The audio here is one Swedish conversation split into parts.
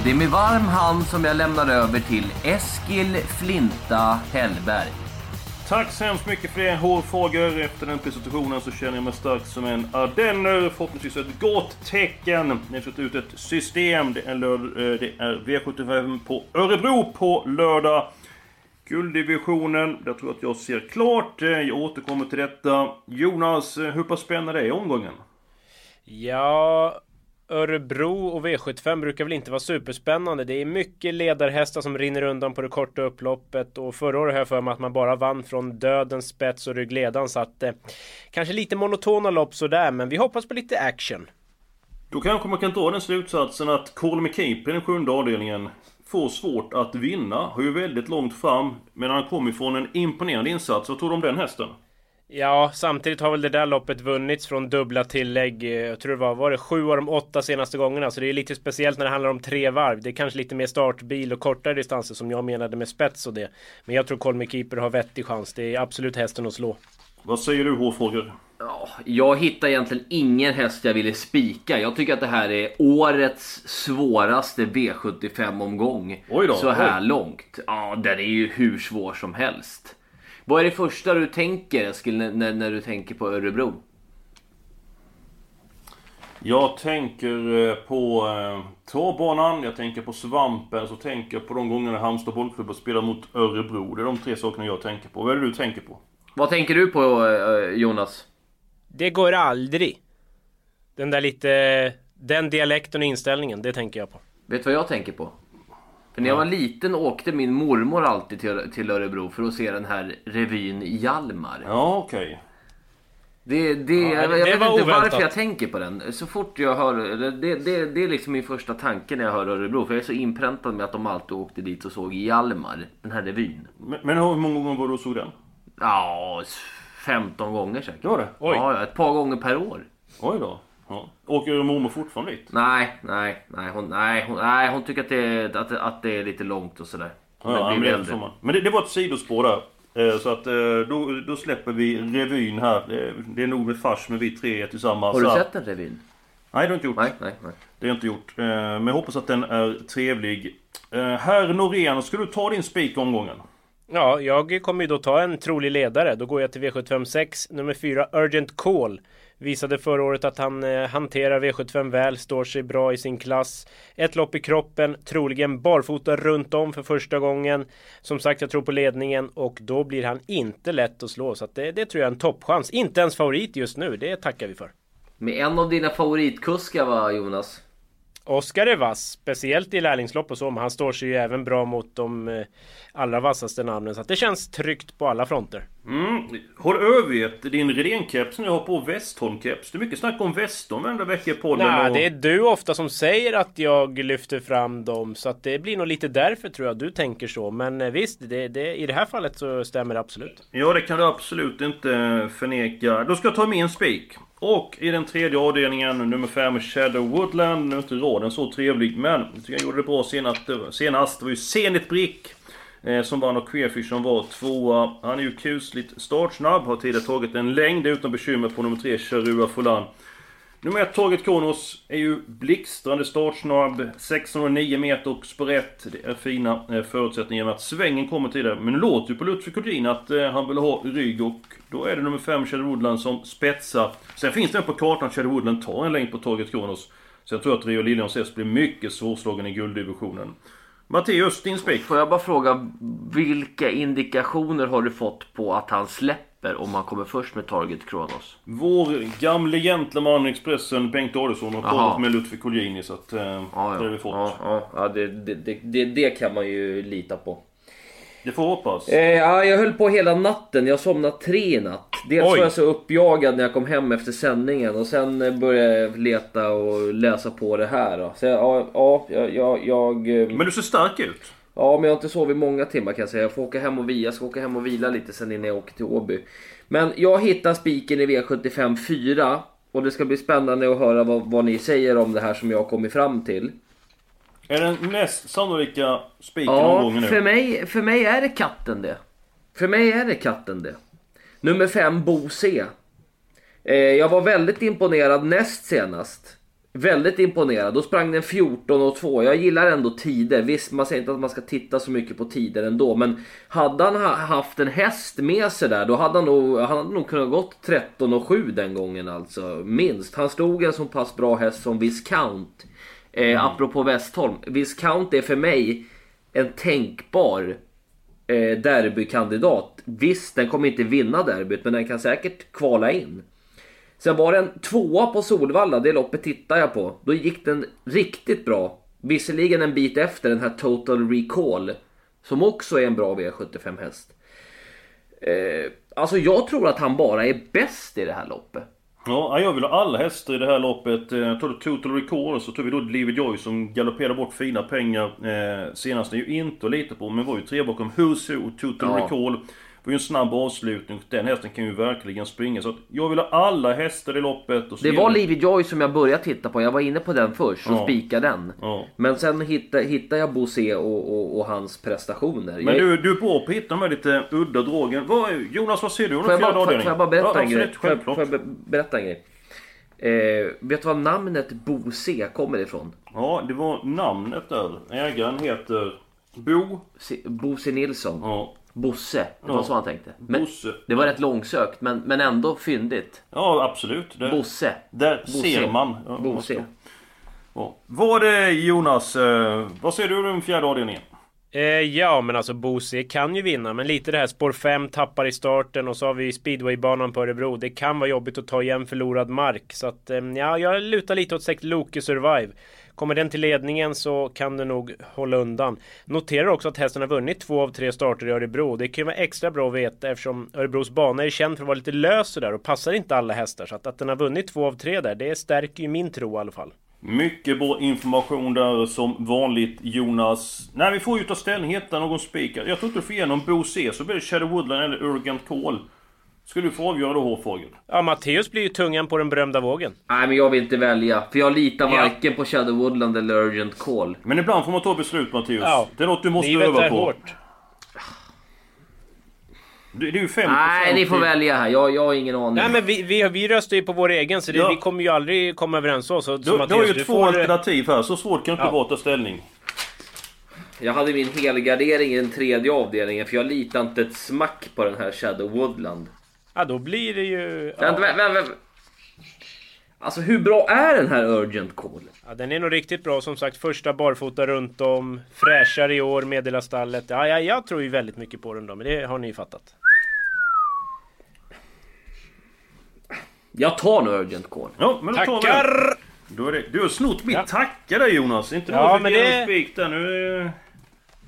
Och det är med varm hand som jag lämnar över till Eskil Flinta Hellberg. Tack så hemskt mycket för det, hårfrågor. Efter den presentationen så känner jag mig stark som en ardenner. Förhoppningsvis ett gott tecken. Ni har fått ut ett system. Det är, eh, det är V75 på Örebro på lördag. Gulddivisionen, jag tror att jag ser klart. Eh, Jag återkommer till detta. Jonas, eh, hur pass spännande är omgången? Ja, Örebro och V75 brukar väl inte vara superspännande. Det är mycket ledarhästar som rinner undan på det korta upploppet och förra året har jag för mig att man bara vann från dödens spets och ryggledan så att eh, kanske lite monotona lopp sådär men vi hoppas på lite action. Då kanske man kan dra den slutsatsen att Call Me Keeper i den sjunde avdelningen får svårt att vinna. Har ju väldigt långt fram. Men han kommer ifrån en imponerande insats. Vad tror du om den hästen? Ja, samtidigt har väl det där loppet vunnits från dubbla tillägg. eh, Jag tror det var, var det sju av de åtta senaste gångerna. Så det är lite speciellt när det handlar om tre varv. Det är kanske lite mer startbil och kortare distanser som jag menade med spets och det. Men jag tror Colmy Keeper har vettig chans. Det är absolut hästen att slå. Vad säger du hårfrågor? Ja, jag hittar egentligen ingen häst jag ville spika. Jag tycker att det här är årets svåraste V75-omgång. Oj då, Så här oj. långt. Ja, den är ju hur svår som helst. Vad är det första du tänker Eskil, när, när, du tänker på Örebro? Jag tänker eh, på eh, travbanan, jag tänker på svampen, så tänker jag på de gångerna Halmstad bollklubb har spelat mot Örebro. Det är de tre sakerna jag tänker på. Vad är det du tänker på? Vad tänker du på eh, Jonas? Det går aldrig. Den där lite... Den dialekten och inställningen, det tänker jag på. Vet du vad jag tänker på? För när jag var liten åkte min mormor alltid till, till Örebro för att se den här revyn i Hjalmar. Ja, okej. Det, det, Ja, jag, det- jag vet var inte oväntat. varför jag tänker på den. Så fort jag hör... Det, det, det är liksom min första tanke när jag hör Örebro. För jag är så inpräntad med att de alltid åkte dit och såg Hjalmar. Den här revyn. Men, men hur många gånger var du och såg den? Ja, 15 gånger säkert. Det var det? Oj. Ja, ett par gånger per år. Oj då. Ja. Åker mormor fortfarande dit? Nej, nej, nej. Hon, nej, hon, nej, hon tycker att det, att, att det är lite långt och sådär. Ja, men, det, men det, det var ett sidospår där. Eh, Så att eh, då, då släpper vi revyn här. Det, det är nog med fars med vi tre är tillsammans. Har du sett den revyn? Nej, det har jag inte gjort. Nej, nej, nej. Det har jag inte gjort. Eh, Men jag hoppas att den är trevlig. Eh, Herr Norén, ska du ta din spik omgången? Ja, jag kommer ju då ta en trolig ledare. Då går jag till V756, nummer 4, Urgent Call. Visade förra året att han eh, hanterar V75 väl, står sig bra i sin klass. Ett lopp i kroppen, troligen barfota runt om för första gången. Som sagt, jag tror på ledningen och då blir han inte lätt att slå. Så att det, det tror jag är en toppchans. Inte ens favorit just nu, det tackar vi för. Med en av dina favoritkuskar va Jonas? Oskar är vass, speciellt i lärlingslopp och så, men han står sig ju även bra mot de eh, allra vassaste namnen. Så det känns tryggt på alla fronter. Mm. Har du övergett din Redén-keps när du har på Westholm-keps? Det är mycket snack om Westholm varenda vecka i podden. Nej, och... det är du ofta som säger att jag lyfter fram dem. Så att det blir nog lite därför tror jag du tänker så. Men eh, visst, det, det, i det här fallet så stämmer det absolut. Ja, det kan du absolut inte förneka. Då ska jag ta min spik. Och i den tredje avdelningen, nummer 5, Shadow Woodland. Nu är inte raden så trevlig, men jag tycker jag gjorde det bra senast. senast. Det var ju Zenit Brick. Eh, som vann och Queerfish som var tvåa. Han är ju kusligt startsnabb. Har tidigare tagit en längd utan bekymmer på nummer 3, Charua Folan. Nummer ett, Target Kronos, är ju blixtrande startsnabb. 609 meter och sprätt. Det är fina eh, förutsättningar med att svängen kommer tidigare. Men det låter ju på Lutfi Kodin att eh, han vill ha rygg och då är det nummer fem, Shadow Woodland, som spetsar. Sen finns det på kartan att Shadow Woodland tar en längd på Target Kronos. Så jag tror att Rio Liljans häst blir mycket svårslagen i gulddivisionen. Matteus, din spik? Får jag bara fråga, vilka indikationer har du fått på att han släpper om han kommer först med Target Kronos? Vår gamle gentleman Expressen, Bengt Adelsson, har pratat med Lutfi Colgjini så att... Eh, Ja, Det har ja. vi fått. ja, ja, ja det, det, det, det, det kan man ju lita på. Det får hoppas. Eh, ja, jag höll på hela natten. Jag somnade tre i natt. Dels Oj. var jag så uppjagad när jag kom hem efter sändningen och sen eh, började jag leta och läsa på det här. Då. Så jag, ja, ja, jag, jag, eh, Men du ser stark ut. Ja, men jag har inte sovit många timmar kan jag säga. Jag får åka hem och vila. Jag ska åka hem och vila lite sen innan jag åker till Åby. Men jag hittar spiken i V75 4. Och det ska bli spännande att höra vad, vad ni säger om det här som jag har kommit fram till. Är den mest sannolika spiken Ja, omgången för nu? mig, för mig är det katten det. För mig är det katten det. Nummer 5, Bo C. Eh, jag var väldigt imponerad näst senast. Väldigt imponerad. Då sprang den 14 och 2. Jag gillar ändå tider. Visst, man säger inte att man ska titta så mycket på tider ändå. Men hade han ha- haft en häst med sig där, då hade han nog, han hade nog kunnat gått 13 och 7 den gången alltså. Minst. Han stod en så pass bra häst som Viscount. Eh, Apropå Westholm. Viscount är för mig en tänkbar eh, derbykandidat. Visst, den kommer inte vinna derbyt, men den kan säkert kvala in. Sen var den tvåa på Solvalla, det loppet tittade jag på. Då gick den riktigt bra. Visserligen en bit efter den här Total Recall. Som också är en bra V75 häst. Eh, alltså jag tror att han bara är bäst i det här loppet. Ja, jag vill ha alla hästar i det här loppet. Eh, Tar du Total Record så tog vi då Livid Joy som galopperade bort fina pengar eh, senast. Det är ju inte att lita på, men var ju tre bakom Who's Who, Total Ja. Recall. Det var ju en snabb avslutning. Den hästen kan ju verkligen springa. Så att jag vill ha alla hästar i loppet. Och Det var Livy Joy som jag började titta på. Jag var inne på den först och Ja. spikade den. Ja. Men sen hittade, hittade jag Bosé och, och, och hans prestationer. Men Jag- du, du är bra på att hitta de här lite udda dragen. Vad, Jonas, vad ser du jag, fjärde avdelningen? får jag bara berätta ja, en grej? Får jag, får jag be- berätta en grej? Eh, vet du var namnet Bosé kommer ifrån? Ja, det var namnet där. Ägaren heter Bo... Se- Bosse Nilsson. Ja, Bosse, det var Ja. så han tänkte. Men Bosse. det var rätt långsökt, men, men ändå fyndigt. Ja, absolut. Det, Bosse. Där Bosse. ser man. Ja, Bosse. Ja. Vad är det Jonas? Eh, vad ser du om den fjärde avdelningen? Eh, ja, men alltså Bose kan ju vinna. Men lite det här spår 5 tappar i starten och så har vi speedwaybanan på Örebro. Det kan vara jobbigt att ta igen förlorad mark. Så att, eh, ja, jag lutar lite åt sekt Loke Survive. Kommer den till ledningen så kan den nog hålla undan. Noterar också att hästen har vunnit två av tre starter i Örebro. Det kan ju vara extra bra att veta eftersom Örebros bana är känd för att vara lite lös där och passar inte alla hästar. Så att, att den har vunnit två av tre där, det stärker ju min tro i alla fall. Mycket bra information där som vanligt Jonas. Nej, vi får ju ta ställning, hitta någon spikar. Jag tror inte du får igenom Bo C, så blir det Shadow Woodland eller Urgent Call. Ska du få avgöra då, Hårfågel? Ja, Matteus blir ju tungan på den berömda vågen. Nej, men jag vill inte välja. För jag litar Ja. varken på Shadow Woodland eller Urgent Call. Men ibland får man ta beslut Matteus. Ja. Det är något du måste Livet öva är på. hårt. Det, är ju 50 Nej, ni får välja här. Jag, jag har ingen aning. Nej men vi, vi, vi röstar ju på vår egen så det, Ja. vi kommer ju aldrig komma överens så. så, så Du, du har Mattias, ju du två får, alternativ här, så svårt kan det inte Ja. vara att ta ställning. Jag hade min helgardering i den tredje avdelningen för jag litar inte ett smack på den här Shadow Woodland. Ja då blir det ju... Vänta, Ja, vänta, vänta. Alltså hur bra är den här Urgent Call? ja, den är nog riktigt bra som sagt. Första barfota runt om. Fräschare i år, meddelar stallet. Ja, ja, jag tror ju väldigt mycket på den då, men det har ni ju fattat. Jag tar nog Urgent Call. Ja, men då tar vi den. Tackar! Då är det, du har snott mitt Ja. tacka där Jonas. Inte Ja, nog men men det- spik där nu.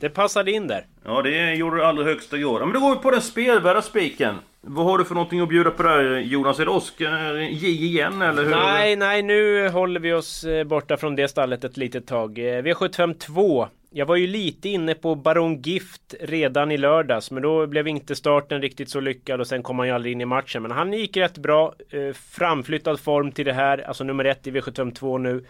Eh, Det passade in där. Ja, det gjorde du allra högsta grad. Men då går vi på den spelvärda spiken. Vad har du för någonting att bjuda på där Jonas? Är det Oscar J igen eller hur? Nej, nej, nu håller vi oss eh, borta från det stallet ett litet tag. Eh, V75 2. Jag var ju lite inne på Baron Gift redan i lördags, men då blev inte starten riktigt så lyckad och sen kom han ju aldrig in i matchen. Men han gick rätt bra. Eh, framflyttad form till det här, alltså nummer ett i V752 nu.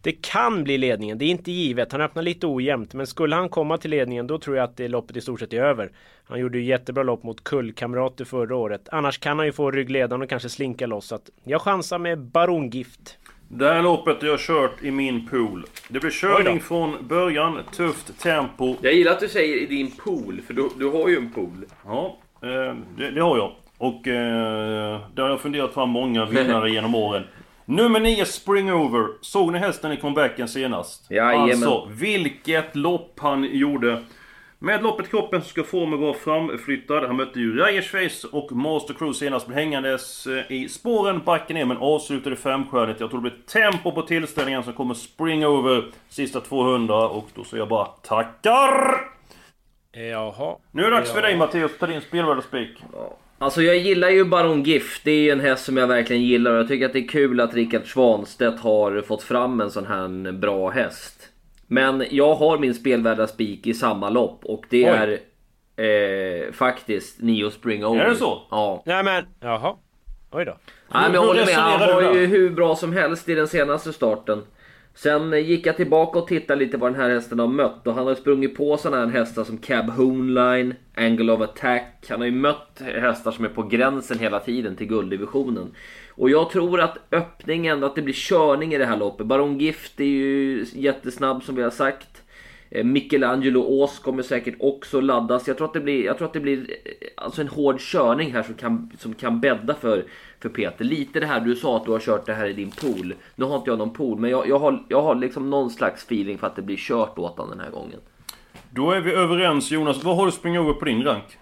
Det kan bli ledningen, det är inte givet. Han öppnar lite ojämnt, men skulle han komma till ledningen då tror jag att det loppet i stort sett är över. Han gjorde ju jättebra lopp mot kullkamrater förra året. Annars kan han ju få ryggledaren och kanske slinka loss. Så att jag chansar med Baron Gift. Det här loppet har jag kört i min pool. Det blir körning från början, tufft tempo. Jag gillar att du säger i din pool, för du, du har ju en pool. Ja, eh, det, det har jag. Och eh, där har jag funderat fram många vinnare genom åren. Nummer 9 Springover. Såg ni hästen i comebacken senast? Jajamän. Alltså, vilket lopp han gjorde. Med loppet i kroppen så ska formen vara framflyttad. Han mötte ju Reyers Face och Master Cruise senast. Men hängandes eh, i spåren, backen ner men avslutade femstjärnet. Jag tror det blir tempo på tillställningen som kommer Springover sista 200. Och då säger jag bara tackar! Jaha. Nu är det dags för dig Mattias, ta din spelvärda spik. Alltså jag gillar ju Baron Gift, det är ju en häst som jag verkligen gillar och jag tycker att det är kul att Rickard Svanstedt har fått fram en sån här bra häst. Men jag har min spelvärda spik i samma lopp och det Oj. är eh, faktiskt Neo Spring Only. Är det så? Ja. Nej men, jaha. Oj då. Nej, men jag håller med, han var ju hur bra som helst i den senaste starten. Sen eh, gick jag tillbaka och tittade lite vad den här hästen har mött och han har sprungit på sådana här hästar som Cab Hoonline, Angle of Attack. Han har ju mött hästar som är på gränsen hela tiden till gulddivisionen. Och jag tror att öppningen, att det blir körning i det här loppet. Baron Gift är ju jättesnabb som vi har sagt. Eh, Michelangelo Ås kommer säkert också laddas. Jag tror att det blir, jag tror att det blir eh, alltså en hård körning här som kan, som kan bädda för, för Peter. Lite det här du sa att du har kört det här i din pool. Nu har inte jag någon pool men jag, jag, har, jag har liksom någon slags feeling för att det blir kört åt honom den här gången. Då är vi överens Jonas. Vad har du springa över på din rank?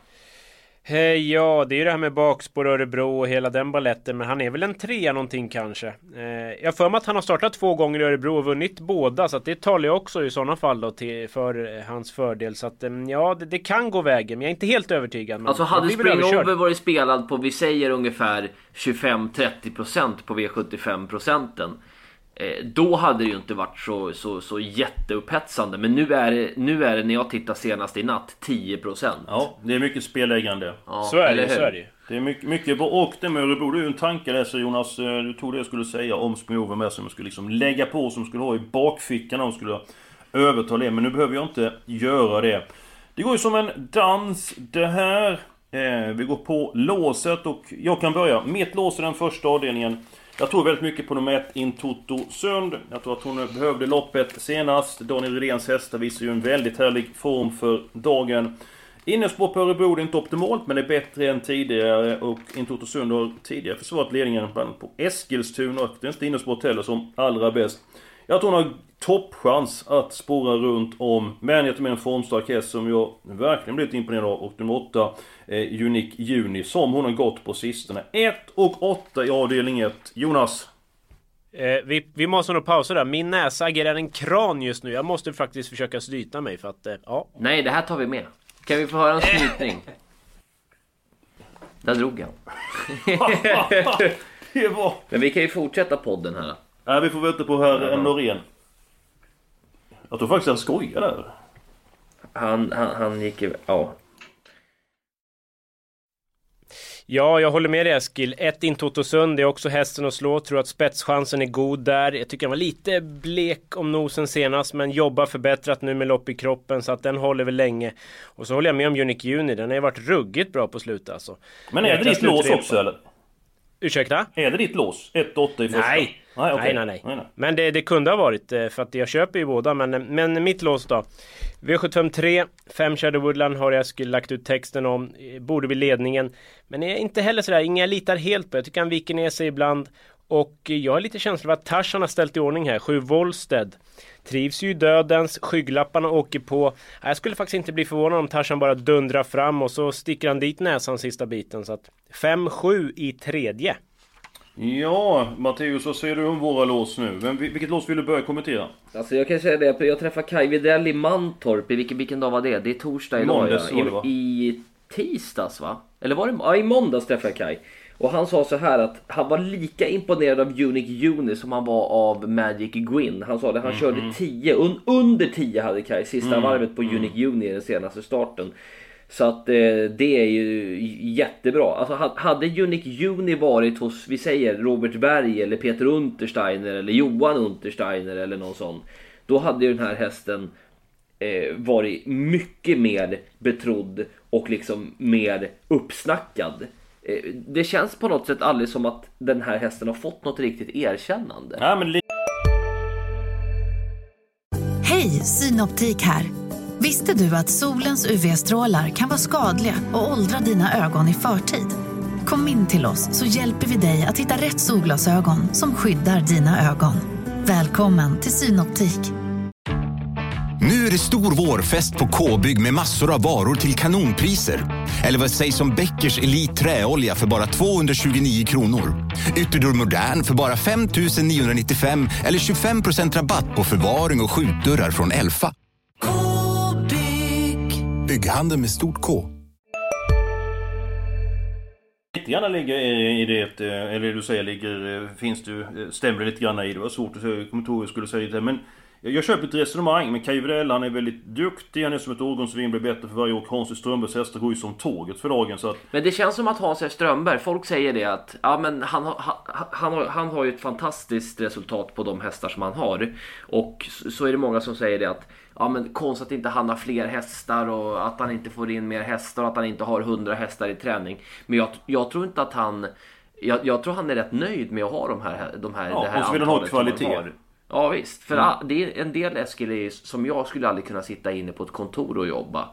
Eh, ja, det är ju det här med bakspår Örebro och hela den balletten. Men han är väl en trea någonting kanske. Eh, jag för mig att han har startat två gånger i Örebro och vunnit båda. Så att det talar ju också i sådana fall då till, för eh, hans fördel. Så att eh, ja, det, det kan gå vägen. Men jag är inte helt övertygad. Men Alltså hade blir väl Spring överkörd. Over varit spelad på vi säger ungefär 25-30% på V75 procenten. Eh, Då hade det ju inte varit så, så, så jätteupphetsande. Men nu är, det, nu är det när jag tittar senast i natt 10%. Ja, det är mycket spelägande. Ja, Så är det så är det. Det är mycket, mycket bra. Och det med Örebro, det är ju en tanke där så Jonas. eh, Du tog det jag skulle säga om over med som jag skulle liksom lägga på, som skulle ha i bakfickan om skulle överta det. Men nu behöver jag inte göra det. Det går ju som en dans det här. Eh, vi går på låset och jag kan börja. Mitt lås är den första avdelningen. Jag tror väldigt mycket på nummer ett, Intoto Sund. Jag tror att hon behövde loppet senast. Daniel Rydéns hästar visar ju en väldigt härlig form för dagen. Innerspår på Örebro det är inte optimalt, men det är bättre än tidigare. Och Intoto Sund har tidigare försvarat ledningen bland på Eskilstuna. Och det är inte innerspåret heller som allra bäst. Jag tror hon har toppchans att spåra runt om. Men jag tror med en formstark häst som jag verkligen blivit imponerad av. Och nummer 8, eh, Unique Juni, som hon har gått på sistone. 1 och 8 i avdelning 1. Jonas? Eh, vi, vi måste nog pausa där. Min näsa agerar en kran just nu. Jag måste faktiskt försöka snyta mig för att, eh, ja. Nej, det här tar vi med. Kan vi få höra en snytning? Där drog jag. Det var... Men vi kan ju fortsätta podden här. Nej, vi får vänta på herr Norén. Jag tror faktiskt han skojar där. Han, han, han gick ju... Ja. Ja, jag håller med dig Eskil. Ett in Totosund, det är också hästen att slå. Tror att spetschansen är god där. Jag tycker han var lite blek om nosen senast, men jobbar förbättrat nu med lopp i kroppen så att den håller väl länge. Och så håller jag med om Unique Juni, den har ju varit ruggigt bra på slutet alltså. Men är det ditt lås också eller? Ursäkta? Är det ditt lås? 1-8 i första? Nej. Nej, okej. nej, nej, nej. Men det, det kunde ha varit eh, för att jag köper ju båda. Men, men mitt lås då? V753, 5 Shadow Woodland har jag skulle lagt ut texten om. Eh, Borde bli ledningen. Men är inte heller sådär, ingen jag litar helt på. Jag tycker han viker ner sig ibland. Och jag har lite känsla av att Tarzan har ställt i ordning här. 7 Wollsted. Trivs ju i dödens, skygglapparna åker på. Ja, Jag skulle faktiskt inte bli förvånad om Tarzan bara dundrar fram och så sticker han dit näsan sista biten. Så att 5-7 i tredje. Ja, Matteus, vad säger du om våra lås nu? Vem, vilket lås vill du börja kommentera? Alltså jag kan säga det, jag träffade Kaj Widell i Mantorp, i vilken, vilken dag var det? Det är torsdag idag Måndags va? I, I tisdags va? Eller var det, ja i måndags träffade jag Kaj. Och han sa så här att han var lika imponerad av Unique Uni som han var av Magic Gwyn. Han sa det, han Mhm. körde 10, un, under 10 hade Kaj sista Mm, varvet på Unique Uni i den senaste starten. Så att eh, det är ju jättebra. Alltså ha- hade Unique Uni varit hos, vi säger Robert Berg eller Peter Untersteiner eller Johan Untersteiner eller någon sån. Då hade ju den här hästen eh, varit mycket mer betrodd och liksom mer uppsnackad. Eh, det känns på något sätt aldrig som att den här hästen har fått något riktigt erkännande. Nej, men Hej, Synoptik här. Visste du att solens UV-strålar kan vara skadliga och åldra dina ögon i förtid? Kom in till oss så hjälper vi dig att hitta rätt solglasögon som skyddar dina ögon. Välkommen till Synoptik. Nu är det stor vårfest på K-bygg med massor av varor till kanonpriser. Eller vad sägs om Bäckers Elite Träolja för bara 229 kronor? Ytterdörr Modern för bara 5 995 eller 25% rabatt på förvaring och skjutdörrar från Elfa. K-bygg. Bygghandeln med stort K. lite grann ligger i det, eh, eller det du säger ligger, eh, finns det, eh, stämmer lite grann i det. Det var svårt att säga, jag kommer inte ihåg vad jag skulle säga det. Men jag köper ett resonemang, men Kaj Widell, han är väldigt duktig, han är som ett årgångsvin, blir bättre för varje år. Hans Strömbergs hästar går ju som tåget för dagen så att... Men det känns som att Hans Strömberg, folk säger det att ja, men han, han, han, har, han har ju ett fantastiskt resultat på de hästar som han har. Och så är det många som säger det att ja, men konstigt att inte han har fler hästar och att han inte får in mer hästar och att han inte har 100 hästar i träning. Men jag, jag tror inte att han... Jag, jag tror han är rätt nöjd med att ha de här, de här, Ja, det här och så vill han ha kvalitet. Ja visst, för Mm. det är en del Eskil är, som jag skulle aldrig kunna sitta inne på ett kontor och jobba.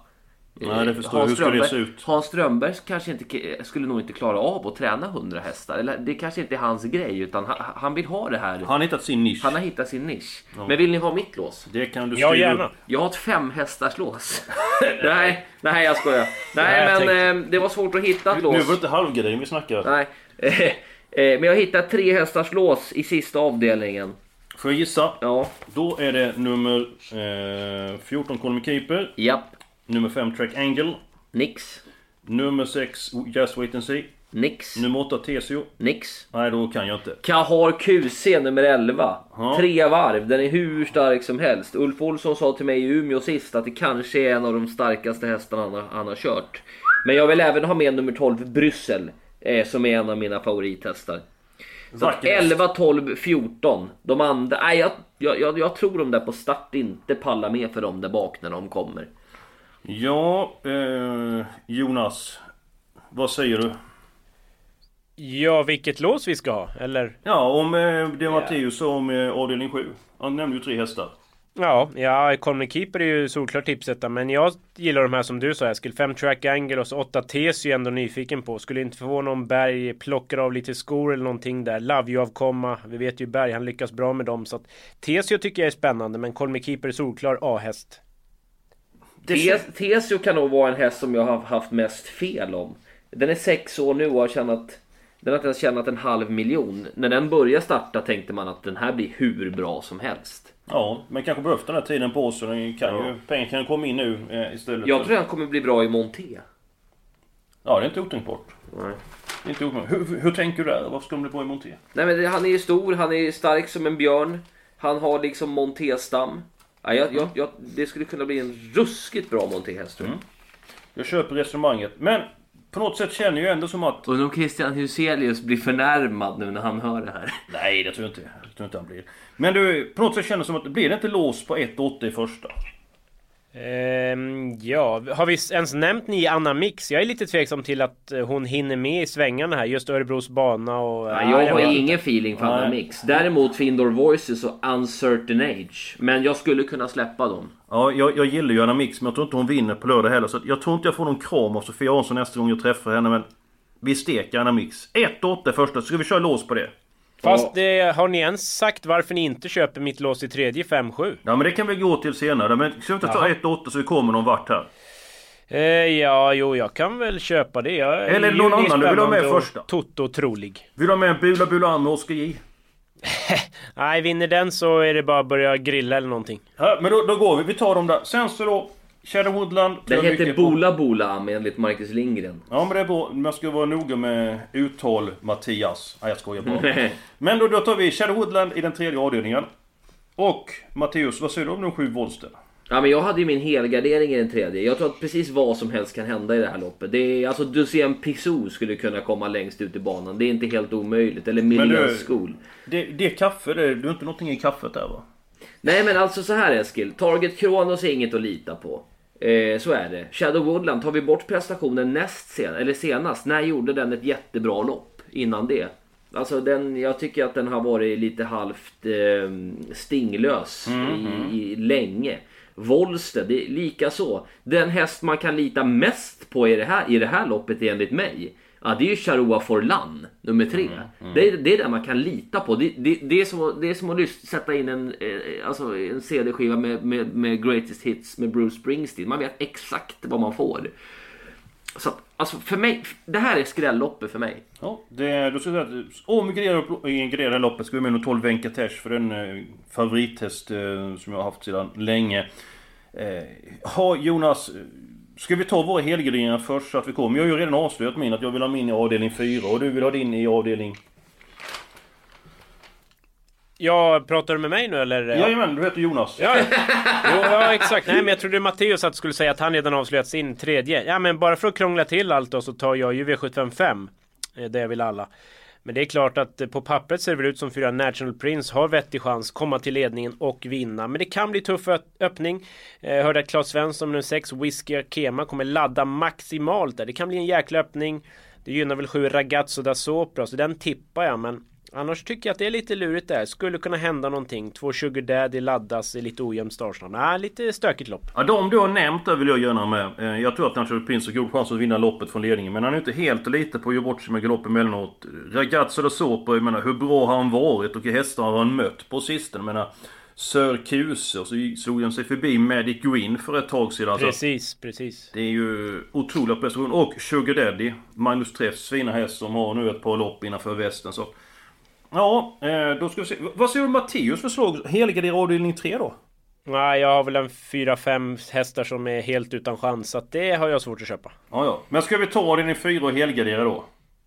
Nej, det förstår jag. Hans Hur skulle det se ut? Hans Strömberg kanske inte, skulle nog inte klara av att träna 100 hästar. Eller det kanske inte är hans grej, utan han, han vill ha det här. Han har hittat sin nisch. Han har hittat sin nisch. Ja. Men vill ni ha mitt lås? Det kan du Ja, skriva gärna. upp. Jag har ett fem hästars lås. nej, nej jag skojar. Nej, Nej, men eh, det var svårt att hitta ett Nu lås. var det inte halvgardin vi snackar. Nej. Eh, eh, men jag hittat tre hästars lås i sista avdelningen. Får jag gissa? Ja. Då är det nummer eh, 14 Colin Keeper. Japp. Nummer 5 Track Angle. Nix. Nummer 6 Just Wait and See. Nix. Nummer 8 Tesio. Nix. Nej, då kan jag inte. Kahar QC nummer 11. Ja. Tre varv, den är hur stark som helst. Ulf Olsson sa till mig i Umeå sist att det kanske är en av de starkaste hästarna han har, han har kört. Men jag vill även ha med nummer 12 Bryssel, eh, som är en av mina favorithästar. Så att Vacker häst. 11, 12, 14. De andra, nej jag, jag, jag, jag tror de där på start inte pallar med för dem där bak när de kommer. Ja, eh, Jonas. Vad säger du? Ja, vilket lås vi ska ha, eller? Ja, om eh, det är Matteus och om eh, avdelning 7. Han nämnde ju tre hästar. Ja, ja, Colin Keeper är ju solklart tipsetta, men jag gillar de här som du sa Eskil. 5 track angle och så 8 tes är jag ändå nyfiken på. Skulle inte förvåna om Berg plockar av lite skor eller någonting där. Love you avkomma. Vi vet ju Berg, han lyckas bra med dem. Så att Tesio tycker jag är spännande, men Colin Keeper är solklar A-häst. Tes- Tesio kan nog vara en häst som jag har haft mest fel om. Den är sex år nu och har tjänat den har inte ens tjänat en halv miljon. När den började starta tänkte man att den här blir hur bra som helst. Ja, men kanske behövt den här tiden på sig. Den kan Ja. ju, pengar kan komma in nu eh, istället. Jag tror den kommer bli bra i Monté. Ja, det är inte otänkbart. Nej. Det är inte otänkbart. Hur, hur tänker du där? Varför ska de bli bra i Monté? Nej men det- han är ju stor, han är stark som en björn. Han har liksom Monté-stam. Ja, jag, jag, jag, det skulle kunna bli en ruskigt bra Monté-häst tror jag. Jag köper resonemanget. Men på något sätt känner jag ändå som att... Och nog Christian Huselius blir förnärmad nu när han hör det här. Nej, det tror jag inte. Det tror jag inte han blir. Men du, på något sätt känner det som att blir det inte lås på 1-8 i första? Ehm, ja, har vi ens nämnt ni Anna Mix? Jag är lite tveksam till att eh, hon hinner med i svängarna här. Just Örebros bana och... Ja, jag har ingen inte. feeling för Anna. Mix. Däremot för Indoor Voices och Uncertain Age. Men jag skulle kunna släppa dem. Ja, jag, jag gillar ju Anna Mix, men jag tror inte hon vinner på lördag heller. Så jag tror inte jag får någon kram av Sofia Hansson nästa gång jag träffar henne. Men vi steker Anna Mix. 1-8 i första, så ska vi köra lås på det? Fast det, har ni ens sagt varför ni inte köper mitt lås i tredje 5-7? Ja, men det kan vi gå till senare. Men ska vi inte ta 1-8 så vi kommer någon vart här? Eh, ja, jo, jag kan väl köpa det. Jag, Eller är det någon annan du vill ha med första? Toto trolig. Vill du ha med en Bula Bulan med Oskar J? Nej, vinner den så är det bara att börja grilla eller någonting. Ja, men då, då går vi. Vi tar dem där. Sen så då... Shadow Woodland. jag heter. Bola Bola enligt Marcus Lindgren. Ja men det är bra. Man ska vara noga med uttal Mattias. Nej jag skojar bara. men då, då tar vi Shadow Woodland i den tredje avdelningen. Och Matteus, vad säger du om de sju Wollster? Ja, men jag hade ju min helgardering i den tredje. Jag tror att precis vad som helst kan hända i det här loppet. Det är, alltså Dusien Pissou skulle kunna komma längst ut i banan. Det är inte helt omöjligt. Eller du- School. Det, det är kaffe, det du har inte någonting i kaffet där va? Nej men alltså så här Eskil. Target Kronos är inget att lita på. Eh, så är det. Shadow Woodland, tar vi bort prestationen näst sen, eller senast, när gjorde den ett jättebra lopp innan det? Alltså den, jag tycker att den har varit lite halvt eh, stinglös i, i länge. Volster, det är lika så. Den häst man kan lita mest på i det här, i det här loppet enligt mig. Ja, det är ju Charoa Forlan, nummer tre. Det, är, det är den man kan lita på. Det, det, det, är, som det är som att sätta in en, eh, alltså en CD-skiva med, med, med Greatest Hits med Bruce Springsteen. Man vet exakt vad man får. Så att, alltså för mig, det här är skrälloppet för mig. Ja, det, då ska jag säga att om grejar loppet ska vi med nog 12 Venkatesh för en eh, favorithäst eh, som jag har haft sedan länge. Eh, har Jonas, eh, Ska vi ta våra helgarderingar först så att vi kommer? Jag har ju redan avslöjat min att jag vill ha min i avdelning 4 och du vill ha din i avdelning... Ja, pratar du med mig nu eller? Jajamän, du heter Jonas. Ja. Jo, ja exakt. Nej men jag trodde Matteus att skulle säga att han redan avslöjat sin tredje. Ja men bara för att krångla till allt då så tar jag ju V755. Eh, Det vill alla. Men det är klart att på pappret ser det väl ut som fyra National Prince har vettig chans komma till ledningen och vinna. Men det kan bli tuff öppning. Eh, jag hörde att Claes Svensson nummer 6 Whiskey Akema kommer ladda maximalt där. Det kan bli en jäkla öppning. Det gynnar väl sju Ragazzo da Sopra så den tippar jag men Annars tycker jag att det är lite lurigt där. Skulle kunna hända någonting. Två Sugar Daddy laddas i lite ojämn startsnabb. Nej, lite stökigt lopp. Ja, de du har nämnt där vill jag gärna med. Eh, Jag tror att National Prince har god chans att vinna loppet från ledningen. Men han är inte helt lite på att göra bort sig med galopp emellanåt. Ragazzo da Sopra, jag menar hur bra har han varit och vilka hästar har han mött på sistone? Jag menar Sir Kuse och så slog han sig förbi Magic Green för ett tag sedan. Så Precis, precis. det är ju otroliga prestationer. Och Sugar Daddy, Magnus Träffs fina häst som har nu ett par lopp innanför västen. Så Ja, eh, då ska vi se. Vad säger du Matteus förslag? Helgardera avdelning 3 då? Nej, jag har väl en fyra fem hästar som är helt utan chans. Så att det har jag svårt att köpa. Ja, ja. Men ska vi ta avdelning 4 och helgardera då?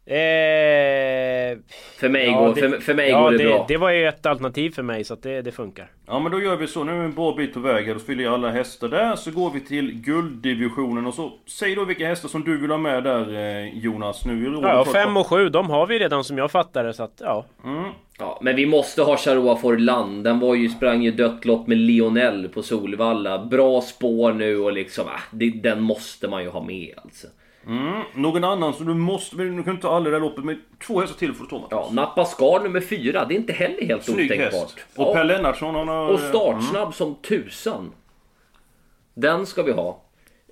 Eh... För mig, Ja, går, det- för, för mig ja, går det, det, bra. det var ju ett alternativ för mig så att det, det funkar. Ja men då gör vi så, nu är vi en bra bit på väg här, då fyller jag alla hästar där, så går vi till gulddivisionen och så Säg då vilka hästar som du vill ha med där eh, Jonas, nu är det Ja, och fem och sju, de har vi redan som jag fattar det så att ja. Mm. Ja, men vi måste ha Charoa Forlan. Den var ju, sprang ju dött lopp med Lionel på Solvalla. Bra spår nu och liksom, det, den måste man ju ha med alltså. Mm. Någon annan som du måste, men du kan inte ta alla det där loppet, men två hästar till får du ta Mattias. Ja, Nappa Skar nummer fyra, det är inte heller helt Snygg otänkbart. häst. Och Per Lennartsson han har... Och startsnabb som tusan. Den ska vi ha.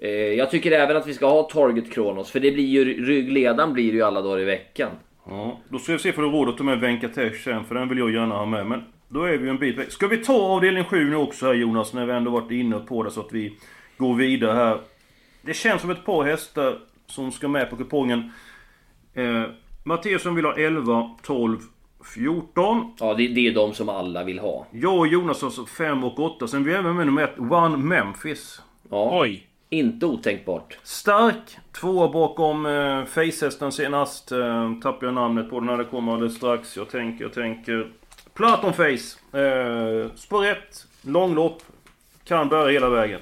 Eh, jag tycker även att vi ska ha Target Kronos, för det blir ju ryggledaren blir det ju alla dagar i veckan. Ja, då ska vi se för råd att ta med Venkatesh sen, för den vill jag gärna ha med. Men då är vi ju en bit väg. Ska vi ta avdelning 7 nu också här Jonas, när vi ändå varit inne på det så att vi går vidare här. Det känns som ett par hästar som ska med på kupongen. Eh, Mattiasson vill ha 11, 12, 14. Ja, det, det är de som alla vill ha. Jag och Jonas alltså 5 och 8. Sen vi även med nummer 1, One Memphis. Ja, Oj! inte otänkbart. Stark, tvåa bakom eh, Facehästen senast. Eh, tappar jag namnet på den här, det kommer alldeles strax. Jag tänker, jag tänker... Platon Face. Eh, spår 1, långlopp. Kan bära hela vägen.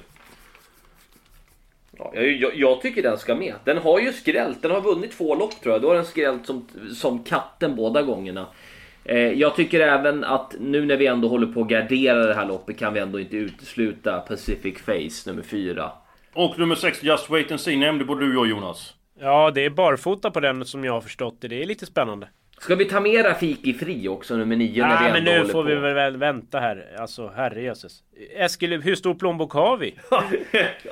Ja, jag, jag, jag tycker den ska med. Den har ju skrällt. Den har vunnit två lopp tror jag. Då har den skrällt som, som katten båda gångerna. Eh, jag tycker även att nu när vi ändå håller på att gardera det här loppet kan vi ändå inte utesluta Pacific Face nummer fyra. Och nummer 6, Just Wait and See, nämnde både du och Jonas. Ja, det är barfota på den som jag har förstått det. Det är lite spännande. Ska vi ta med Rafiki Fri också nummer nio när vi Nej, ändå men nu får på? vi väl vänta här. Alltså, herrejösses. Eskil, hur stor plånbok har vi?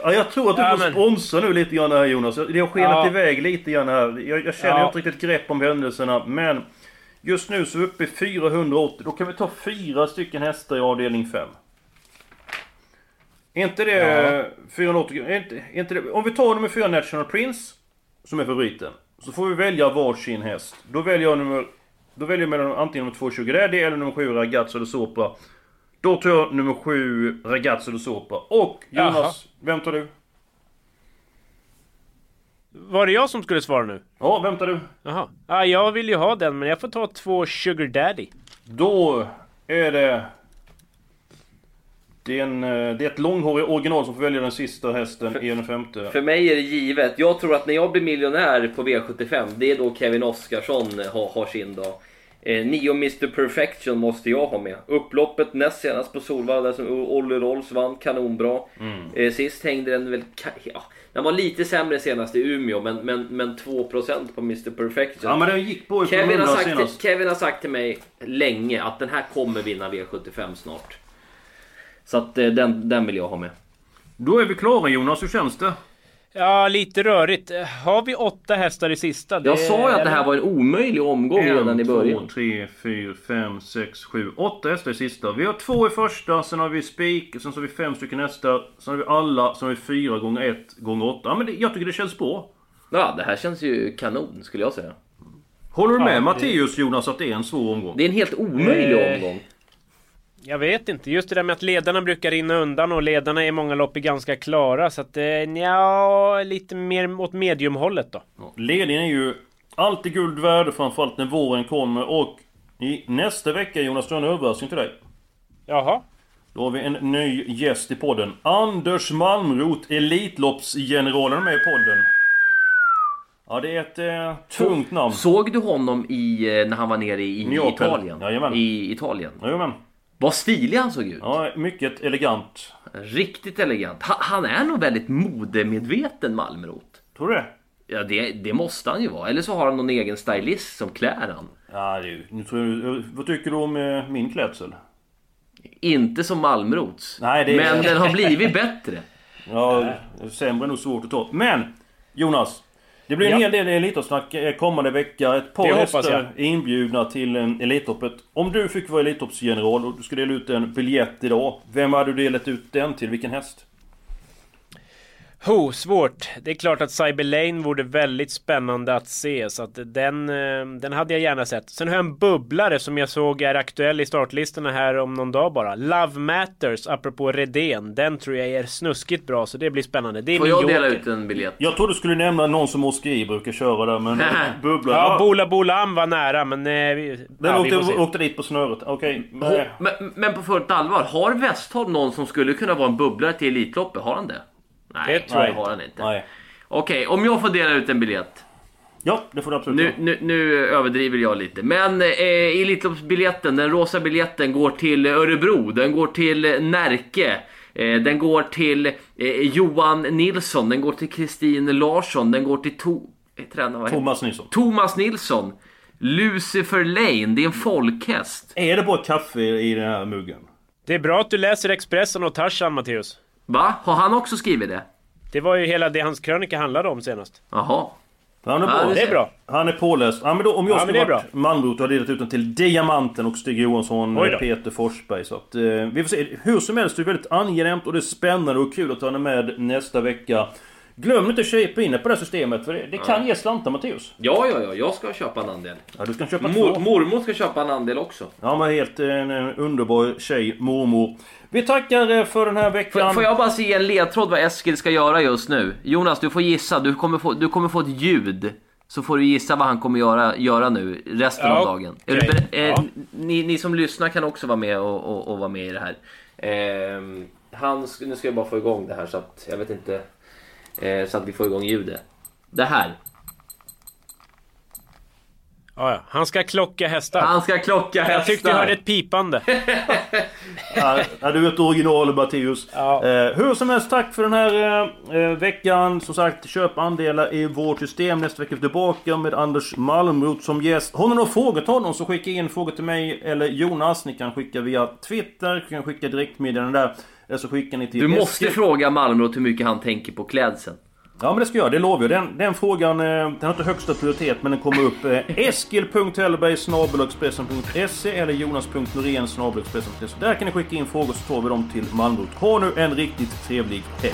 Ja, jag tror att du Ja, får men- sponsra nu lite grann här Jonas. Det har skenat Ja. iväg lite grann här. Jag, jag känner Ja. inte riktigt grepp om händelserna. Men just nu så är vi uppe i 480. Då kan vi ta fyra stycken hästar i avdelning 5. Är inte det Ja. 480? Är inte, är inte det, om vi tar nummer 4 National Prince. Som är favoriten. Så får vi välja varsin häst. Då väljer jag nummer... Då väljer jag mellan antingen nummer 2 20 Daddy eller nummer 7 Ragazzo eller Sopra. Då tar jag nummer 7 Ragazzo eller Sopra. Och Jonas, Jaha. vem tar du? Var det jag som skulle svara nu? Ja, vem tar du? Jaha. Ja, jag vill ju ha den, men jag får ta två Sugar Daddy. Då är det... Det är, en, eh, det är ett långhårigt original som får välja den sista hästen i den femte. För mig är det givet. Jag tror att när jag blir miljonär på V75, det är då Kevin Oscarsson har, har sin dag. Eh, Nio Mr Perfection måste jag ha med. Upploppet näst senast på Solvalla där som Olle Rolls vann kanonbra. Eh, sist hängde den väl... Ja, den var lite sämre senast i Umeå, men, men, men 2% på Mr Perfection. Ja men den gick på Kevin, har 100 sagt, senast. Kevin har sagt till mig länge att den här kommer vinna V75 snart. Så att eh, den, den vill jag ha med. Då är vi klara Jonas, hur känns det? Ja, lite rörigt. Har vi åtta hästar i sista? Det- Jag sa ju att det här var en omöjlig omgång redan i början. 2, 3, 4, 5, 6, 7, 8 hästar i sista. Vi har två i första, sen har vi spik, sen så har vi fem stycken hästar. Sen har vi alla, sen har vi fyra gånger ett gånger åtta. Ja, men det, jag tycker det känns bra. Ja, det här känns ju kanon skulle jag säga. Håller du med Ja, det- Matteus Jonas att det är en svår omgång? Det är en helt omöjlig Eh, omgång. Jag vet inte, just det där med att ledarna brukar rinna undan och ledarna i många lopp är ganska klara så att eh, ja, lite mer åt mediumhållet då. Ledningen är ju alltid guld värd, framförallt när våren kommer och i nästa vecka Jonas, du har en överraskning till dig. Jaha. Då har vi en ny gäst i podden. Anders Malmrot, Elitloppsgeneralen med i podden. Ja, det är ett eh, tungt namn. Såg du honom i, eh, när han var nere i Neapel. Italien? Jajamän. I Italien. Jajamän. Vad stilig han såg ut. Ja, mycket elegant. Riktigt elegant. Ha, han är nog väldigt modemedveten Malmrot. Tror du det? Ja, det, det måste han ju vara. Eller så har han någon egen stylist som klär han. Ja, du, nu tror jag, vad tycker du om eh, min klädsel? Inte som Malmrots. Nej, det är- Men den har blivit bättre. Ja, sämre är nog svårt att ta. Men! Jonas! Det blir en Ja. hel del Elitloppssnack eh, kommande vecka. Ett par hästar är inbjudna till en Elitloppet. Om du fick vara Elitloppsgeneral och du skulle dela ut en biljett idag. Vem hade du delat ut den till? Vilken häst? Ho, svårt. Det är klart att Cyber Lane vore väldigt spännande att se så att den, eh, den hade jag gärna sett. Sen har jag en bubblare som jag såg är aktuell i startlistorna här om någon dag bara. Love Matters, apropå Redén. Den tror jag är snuskigt bra så det blir spännande. Det är Får jag dela ut en biljett? Jag trodde du skulle nämna någon som Oskar I brukar köra där men... Bubbla. Ja, Bola Bolam var nära men... Eh, vi, Den ja, vi får se. åkte, åkte dit på snöret. Okej. Hå- Men, men på fullt allvar, har Westholm någon som skulle kunna vara en bubblare till Elitloppet? Har han det? Nej, Det tror jag har han inte. Nej. Okej, om jag får dela ut en biljett. Ja, det får du absolut Nu, göra. nu, nu överdriver jag lite. Men eh, Elitloppsbiljetten, den rosa biljetten går till Örebro. Den går till Närke. Eh, den går till eh, Johan Nilsson. Den går till Kristin Larsson. Den går till to- eh, tränare, vad Thomas Nilsson. Thomas Nilsson. Lucifer Lane, det är en folkhäst. Är det bara kaffe i den här muggen? Det är bra att du läser Expressen och Tarzan Matteus. Va? Har han också skrivit det? Det var ju hela det hans krönika handlade om senast. Jaha. Han är Ja. Det är bra. Han är påläst. Ja, men då, om jag Ja, skulle är varit Malmrot och hade delat ut den till Diamanten och Stig Johansson, då. Peter Forsberg. Så att, eh, vi får se. Hur som helst, det är väldigt angenämt och det är spännande och kul att ha henne med nästa vecka. Glöm inte att köpa in på det här systemet för det, det kan ge slantar Matteus. Ja, ja, ja, jag ska köpa en andel. Ja, du ska köpa Mor, två. mormor ska köpa en andel också. Ja men helt eh, en, en underbar tjej, mormor. Vi tackar eh, för den här Får, veckan. får jag bara se en ledtråd vad Eskil ska göra just nu? Jonas, du får gissa. Du kommer få, du kommer få ett ljud. Så får du gissa vad han kommer göra, göra nu resten Ja, av dagen. Är du okej. beredd? eh, Ja. ni, ni som lyssnar kan också vara med och, och, och vara med i det här. Ehm, han, sk- nu ska jag bara få igång det här så att jag vet inte. Eh, så att vi får igång ljudet. Det här. Ja, ja. Han ska klocka hästar. Han ska klocka hästar. Jag tyckte jag hörde ett pipande. Ja, ja, du är ett original Matteus. Ja. Eh, hur som helst, tack för den här eh, veckan. Som sagt, köp andelar i vårt system. Nästa vecka är vi tillbaka med Anders Malmroth som gäst. Har ni några frågor till honom så skicka in frågor till mig eller Jonas. Ni kan skicka via Twitter, ni kan skicka direktmeddelanden där. Eller så skickar ni till Du måste Eskil. fråga Malmrot hur mycket han tänker på klädseln. Ja men det ska jag, det lovar jag. Den, den frågan, eh, den har inte högsta prioritet men den kommer upp. Eh, Eskil.hellberg snabelexpressen.se eller jonas.norén snabelexpressen.se. Där kan ni skicka in frågor så tar vi dem till Malmrot. Ha nu en riktigt trevlig helg.